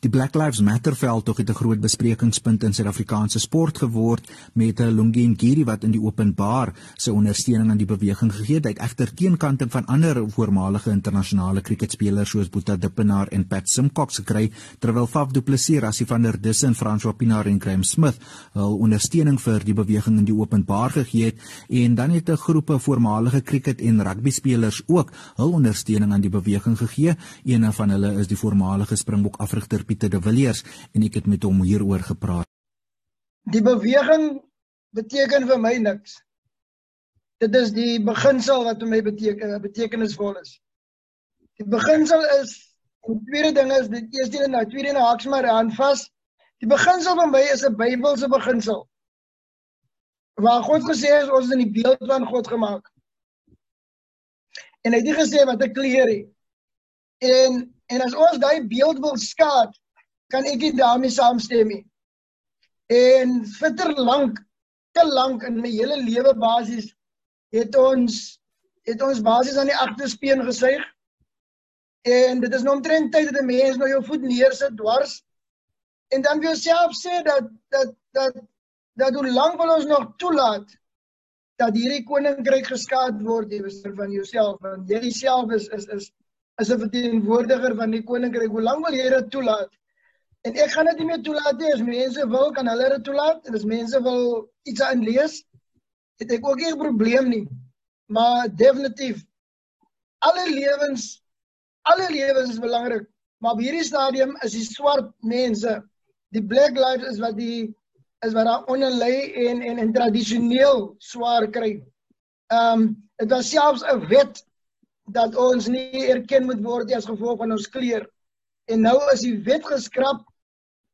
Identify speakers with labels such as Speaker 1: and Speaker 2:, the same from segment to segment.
Speaker 1: Die Black Lives Matter veldtog het 'n groot besprekingspunt in Suid-Afrikaanse sport geword met Lungi Ngiri wat in die openbaar sy ondersteuning aan die beweging gegee het. Hy het egter teenkanting van ander voormalige internasionale kriketspelers soos Boeta Dippenaar en Pat Simcox gekry, terwyl Faf du Plessis, Rassie van der Dussen, François Pinaar en Graham Smith hul ondersteuning vir die beweging in die openbaar gegee het en dan het 'n groepe voormalige kriket en rugby spelers ook hul ondersteuning aan die beweging gegee. Een van hulle is die voormalige Springbok afrigter Pieter de Villiers en ek het met hom hieroor gepraat.
Speaker 2: Die beweging beteken vir my niks. Dit is die beginsel wat vir my beteken betekenisvol is. Die beginsel is en die tweede ding is die eerste en nou tweede en haaks maar aan vas. Die beginsel van my is 'n Bybelse beginsel. Waar God gesê het ons is in die beeld van God gemaak. En hy het gesê wat 'n kleur het. En En as ons daai beeld wil skaad, kan ek nie daarmee saamstem nie. En fitter lank, te lank in my hele lewe basies het ons het ons basies aan die agterspeen gesuig. En dit is nou omtrent tyd dat 'n mens nou jou voet neersit dwars en dan wil self sê dat dat dat dat hoe lank wil ons nog toelaat dat hierdie koninkryk geskaad word die bestuur van jouself want jy self is is is as 'n verteenwoordiger van die koninkryk. Hoe lank wil jy dit toelaat? En ek gaan dit nie meer toelaat nie. As mense wil, kan hulle dit toelaat. En as mense wil iets aan lees, het ek ook nie 'n probleem nie. Maar definitief alle lewens alle lewens is belangrik. Maar op hierdie stadium is die swart mense, die black lives is wat die is wat daar onder lê en en en tradisioneel swaar kry. Ehm um, dit was selfs 'n wet dat ons nie erken moet word as gevolg van ons kleur. En nou is die wet geskraap,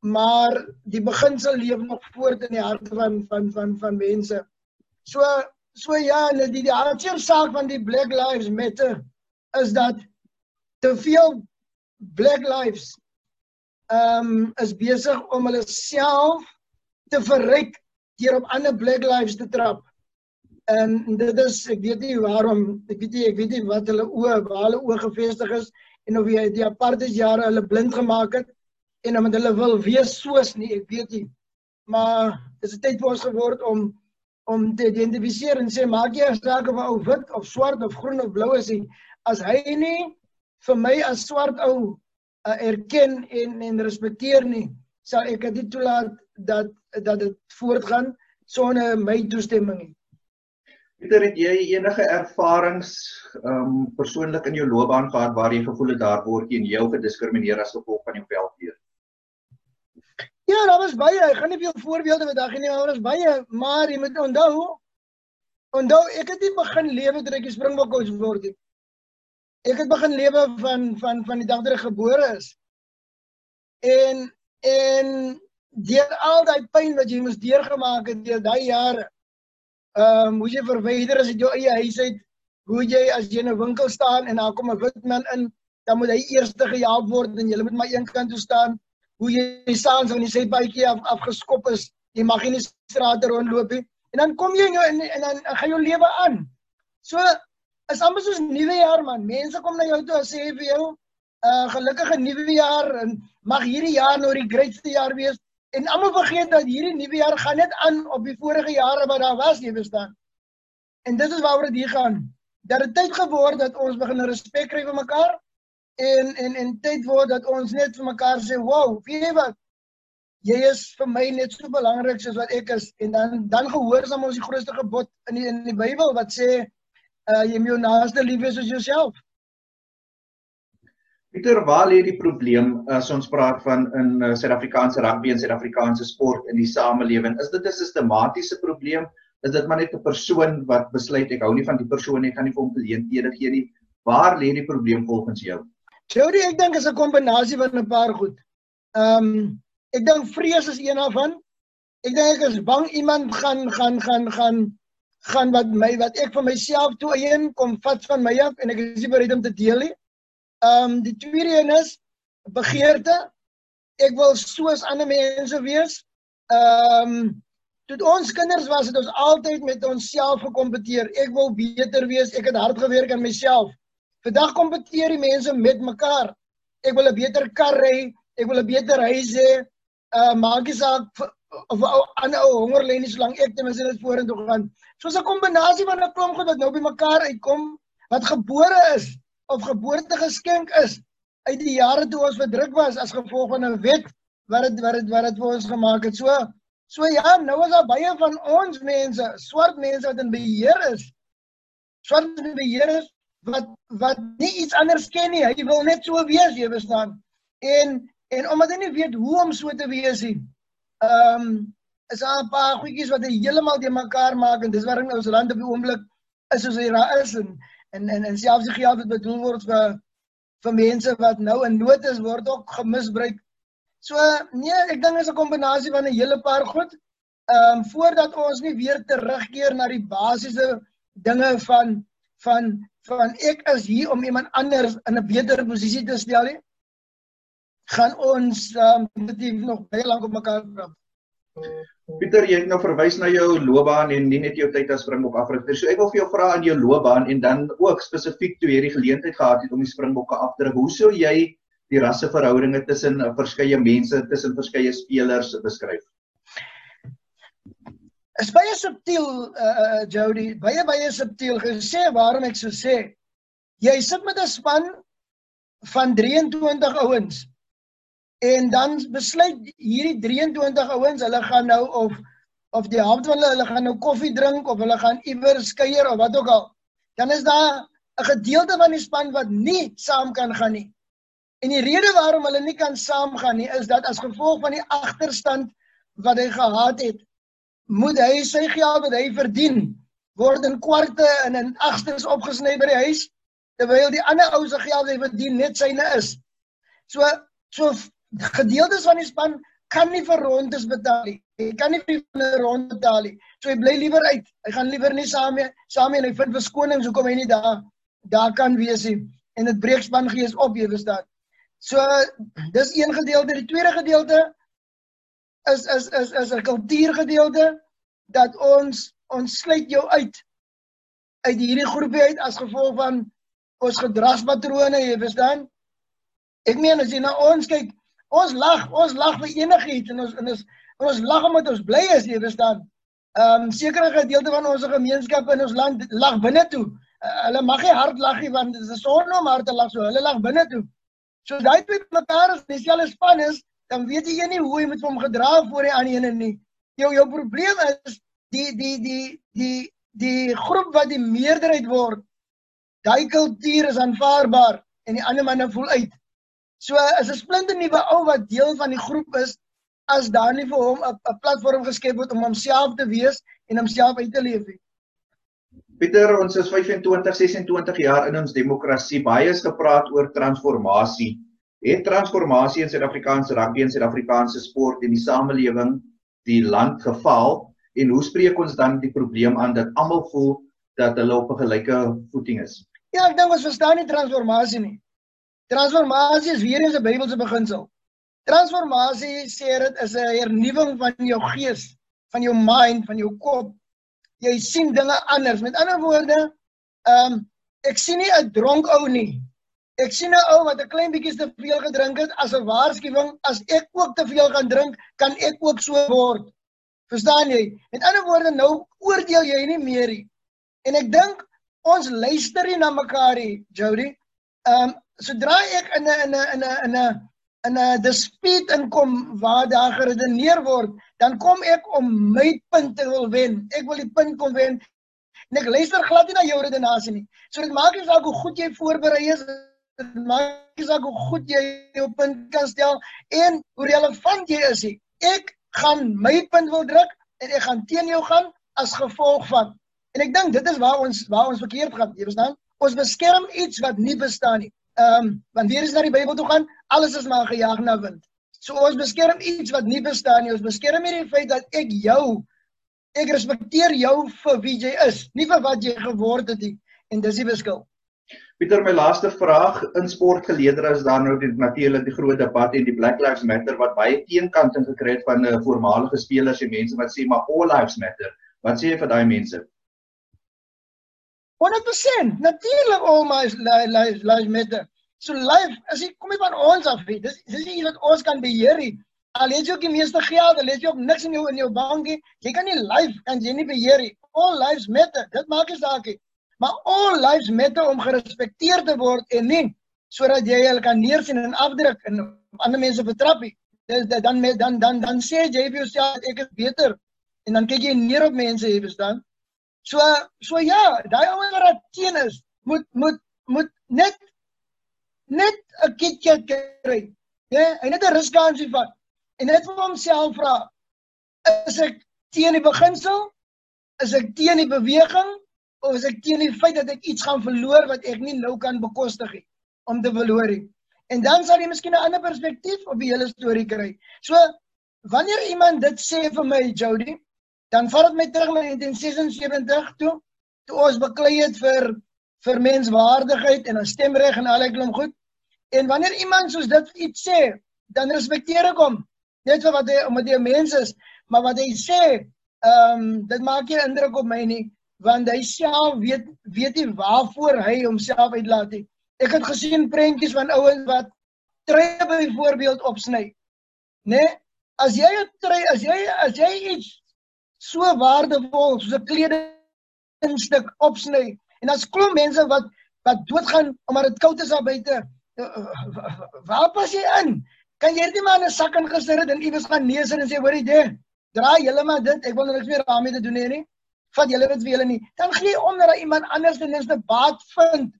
Speaker 2: maar die beginsel leef nog voort in die harte van van van van mense. So so ja, die die hartseer saak van die Black Lives Matter is dat te veel Black Lives ehm um, is besig om hulle self te verryk deur op ander Black Lives te trap. En dit is ek weet nie waarom ek weet nie ek weet nie wat hulle oë waar hulle oë gefestig is en of die, die apartheid jare hulle blind gemaak het en omdat hulle wil wees soos nie ek weet nie. Maar dit is tyd vir ons geword om om te identifiseer en sê maak jy saak of ou wit of swart of groen of blou is nie. As hy nie vir my as swart ou uh, erken en en respekteer nie sal ek dit toelaat dat dat dit voortgaan sonder my toestemming nie.
Speaker 3: Pieter, het jy enige ervarings um persoonlik in jou loopbaan gehad waar jy gevoel het daar word jy en jou gediskrimineer as gevolg van jou velkleur?
Speaker 2: Ja, daar was baie. Ek gaan nie veel voorbeelde vandag nie, maar daar was baie, maar jy moet onthou onthou ek het nie begin lewe toe ek Springbok coach word nie. Ek het begin lewe van van van die dag dat ek gebore is. En en deur al daai pyn wat jy moes deurgemaak het deur daai jare Ehm uh, hoe jy verwyder as dit jou eie huis uit, hoe jy as jy in 'n winkel staan en daar kom 'n wit man in, dan moet hy eers gehelp word en jy moet maar een kant toe staan. Hoe jy saans van die sypaadjie af afgeskop is, jy mag nie die strate rondloop nie. En dan kom jy in jou en, en dan gaan jou lewe aan. So is amper soos nuwe jaar man. Mense kom na jou toe en sê vir jou, 'n uh, gelukkige nuwe jaar en mag hierdie jaar nou die grootste jaar wees. En almal vergeet dat hierdie nuwe jaar gaan net aan op die vorige jare wat daar was, jy verstaan. En dit is waaroor dit hier gaan. Dat dit tyd geword dat ons begin respek kry vir mekaar en en en tyd word dat ons net vir mekaar sê, "Wow, weet jy wat? Jy is vir my net so belangrik soos wat ek is." En dan dan gehoorsaam ons die grootste gebod in die, in die Bybel wat sê, uh, "Jy moet jou naaste lief hê soos jouself."
Speaker 3: Pieter, waar lê die probleem as ons praat van in uh, Suid-Afrikaanse rugby en Suid-Afrikaanse sport in die samelewing? Is dit 'n sistematiese probleem? Is dit maar net 'n persoon wat besluit ek hou nie van die persoon nie, ek gaan nie vir hom geleenthede gee nie? Waar lê die probleem volgens jou?
Speaker 2: Jody, ek dink is 'n kombinasie van 'n paar goed. Ehm um, ek dink vrees is een daarvan. Ek dink ek is bang iemand gaan gaan gaan gaan gaan wat my wat ek vir myself toe eien kom vat van my af en ek is nie bereid om te deel nie. Ehm um, die tweede een is begeerte. Ek wil soos ander mense wees. Ehm um, toe ons kinders was het ons altyd met onsself gekompeteer. Ek wil beter wees. Ek het hard gewerk aan myself. Vandag kompeteer die mense met mekaar. Ek wil 'n beter kar ry. ek wil 'n beter huis hê. Uh maak nie saak of ander ou honger lê nie solank ek ten minste dit vorentoe gaan. Soos 'n kombinasie van 'n klomp goed wat nou bymekaar uitkom wat gebore is of geboorte geskenk is uit die jare toe ons verdruk was as gevolg van 'n wet wat dit wat dit wat dit vir ons gemaak het. So so ja, nou is daar baie van ons mense, swart mense wat in beheer is. Swart in beheer is wat wat nie iets anders ken nie. Hy wil net so wees, jy verstaan. En en omdat hy nie weet hoe om so te wees nie. Ehm um, is daar 'n paar goedjies wat hy heeltemal te mekaar maak en dis waarom ons land op die oomblik is soos hy daar is en en en, en selfs die geld wat bedoel word vir vir mense wat nou in nood is word ook gemisbruik So nee, ek dink is 'n kombinasie van 'n hele paar goed. Ehm um, voordat ons nie weer terugkeer na die basiese dinge van van van ek is hier om iemand anders in 'n beter posisie te stel nie. gaan ons um, dit nog baie lank op mekaar praat.
Speaker 3: Pieter, jy het nou verwys na jou loopbaan en nie net jou tyd as Springbok afrigter. So ek wil vir jou vra aan jou loopbaan en dan ook spesifiek toe jy die geleentheid gehad het om die Springbokke af te druk. Hoe sou jy die rasseverhoudinge tussen uh, verskeie mense, tussen verskeie spelers beskryf?
Speaker 2: Is baie subtiel uh Jody, baie baie subtiel gesê waarom ek so sê. Jy sit met 'n span van 23 ouens en dan besluit hierdie 23 ouens, hulle gaan nou of of die helfte van hulle hulle gaan nou koffie drink of hulle gaan iewers kuier of wat ook al. Dan is daar 'n gedeelte van die span wat nie saam kan gaan nie. En die rede waarom hulle nie kan saamgaan nie is dat as gevolg van die agterstand wat hy gehad het, moet hy sy geld wat hy verdien word in kwarte en in agstes opgesny by die huis terwyl die ander ou se geld hy verdien net syne is. So so gedeeltes van die span kan nie vir rondes betaal nie. Hy kan nie vir 'n ronde betaal nie. So hy bly liewer uit. Hy gaan liewer nie saam mee saam mee en hy vind verskonings hoekom hy nie daar daar kan wees nie. En dit breek span gees op, jy verstaan. So dis een gedeelte, die tweede gedeelte is is is is 'n kultuurgedeelte dat ons ons sluit jou uit uit hierdie groepie uit as gevolg van ons gedragspatrone, jy verstaan? Ek meen as jy na ons kyk, ons lag, ons lag vir enigiets en ons en ons ons lag omdat ons bly is, jy verstaan? Ehm um, sekere gedeelte van ons gemeenskap in ons land lag binne toe. Uh, hulle mag nie hard lag nie want dit is sonde om hard te lag, so hulle lag binne toe. So daai twee mekaar as dieselfde span is, dan weet jy nie hoe jy met hom gedra voor die ander ene nie. Jou jou probleem is die die die die die groep wat die meerderheid word. Daai kultuur is aanvaarbaar en die ander manne voel uit. So is 'n splinte nuwe ou wat deel van die groep is as daar nie vir hom 'n platform geskep word om homself te wees en homself uit te leef nie.
Speaker 3: Pieter, ons is 25, 26 jaar in ons demokrasie. Baie is gepraat oor transformasie. Het transformasie in Suid-Afrikaanse rugby en Suid-Afrikaanse sport en die samelewing die land geval en hoe spreek ons dan die probleem aan dat almal voel dat hulle op 'n gelyke voeting is?
Speaker 2: Ja, ek dink ons verstaan nie transformasie nie. Transformasie is weer eens 'n Bybelse beginsel. Transformasie sê dit is 'n hernuwing van jou gees, van jou mind, van jou kop jy sien dinge anders. Met ander woorde, ehm um, ek sien nie 'n dronk ou nie. Ek sien 'n ou wat 'n klein bietjie te veel gedrink het as 'n waarskuwing, as ek ook te veel gaan drink, kan ek ook so word. Verstaan jy? Met ander woorde, nou oordeel jy nie meer nie. En ek dink ons luister nie na mekaar nie, Jody. Ehm um, sodra ek in 'n in 'n in 'n in 'n in 'n dispuut inkom waar daar geredeneer word, dan kom ek om my punt te wil wen. Ek wil die punt kom wen. En ek luister glad nie na jou redenasie nie. So dit maak nie saak hoe goed jy voorberei is, dit maak nie saak hoe goed jy jou punt kan stel en hoe relevant jy is. Nie. Ek gaan my punt wil druk en ek gaan teen jou gaan as gevolg van. En ek dink dit is waar ons waar ons verkeerd gaan, jy verstaan? Ons beskerm iets wat nie bestaan nie. Ehm um, want weer is na die Bybel toe gaan, alles is maar gejaag na wind. So ons beskerm iets wat nie bestaan nie. Ons beskerm hierdie feit dat ek jou ek respekteer jou vir wie jy is, nie vir wat jy geword het nie. En dis die verskil.
Speaker 3: Pieter, my laaste vraag in sportgeleedere is daar nou die natuurlik die groot debat en die Black Lives Matter wat baie teenkanting gekry het van 'n uh, eh, voormalige spelers en mense wat sê maar all lives matter. Wat sê jy vir daai mense?
Speaker 2: 100% natuurlik all my lives lives matter. So life is nie kom nie van ons af nie. Dis dis nie wat ons kan beheer nie. Al het jy ook die meeste geld, al het jy ook niks in jou in jou bankie, jy kan nie life kan jy nie beheer nie. All lives matter. Dit maak nie saak nie. Maar all lives matter om gerespekteer te word en nie sodat jy hulle kan neersien en afdruk en ander mense vertrap nie. Dis dan dan dan dan dan sê jy vir jouself ek is beter en dan kyk jy neer op mense, jy verstaan? So so ja, daai ouens wat teen is, moet moet moet net net 'n KitKat kry. Ja, hy net 'n ruskansie vat en net vir homself vra is ek teen die beginsel? Is ek teen die beweging of is ek teen die feit dat ek iets gaan verloor wat ek nie nou kan bekostig nie om te verloor nie? En dan sal jy miskien 'n ander perspektief op die hele storie kry. So wanneer iemand dit sê vir my Jody, dan vat dit my terug na 1976 toe toe ons beklei het vir vir menswaardigheid en 'n stemreg en al die klomp goed. En wanneer iemand soos dit iets sê, dan respekteer ek hom. Net vir wat hy omdat hy 'n mens is, maar wat hy sê, ehm um, dit maak nie indruk op my nie, want hy self weet weet nie waarvoor hy homself uitlaat nie. Ek het gesien prentjies van ouens wat treë byvoorbeeld opsny. Né? Nee? As jy 'n trei, as jy as jy iets so waardevol soos 'n kledingstuk opsny En as klomp mense wat wat doodgaan omdat dit koud is daar buite. Eh, eh, waar pas jy in? Kan jy net maar 'n sak ingesit het en iewers gaan neus en sê hoorie. Draai julle maar dit. Ek wil niks meer daarmee te doen hê nie. Vat julle dit vir julle nie. Dan gee om dat iemand anders ten minste baat vind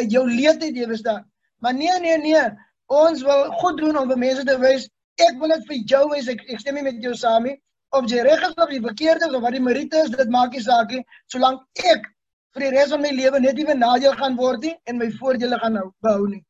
Speaker 2: in jou leed het jy verstaan. Maar nee nee nee. Ons wil goed doen om vir mense te wys ek wil dit vir jou wys. Ek, ek stem nie met jou saam nie. Of jy reg is of jy verkeerd is of wat die meriete is, dit maak nie saak nie. Solank ek vir die res van my lewe net nie benadeel gaan word nie en my voordele gaan behou nie.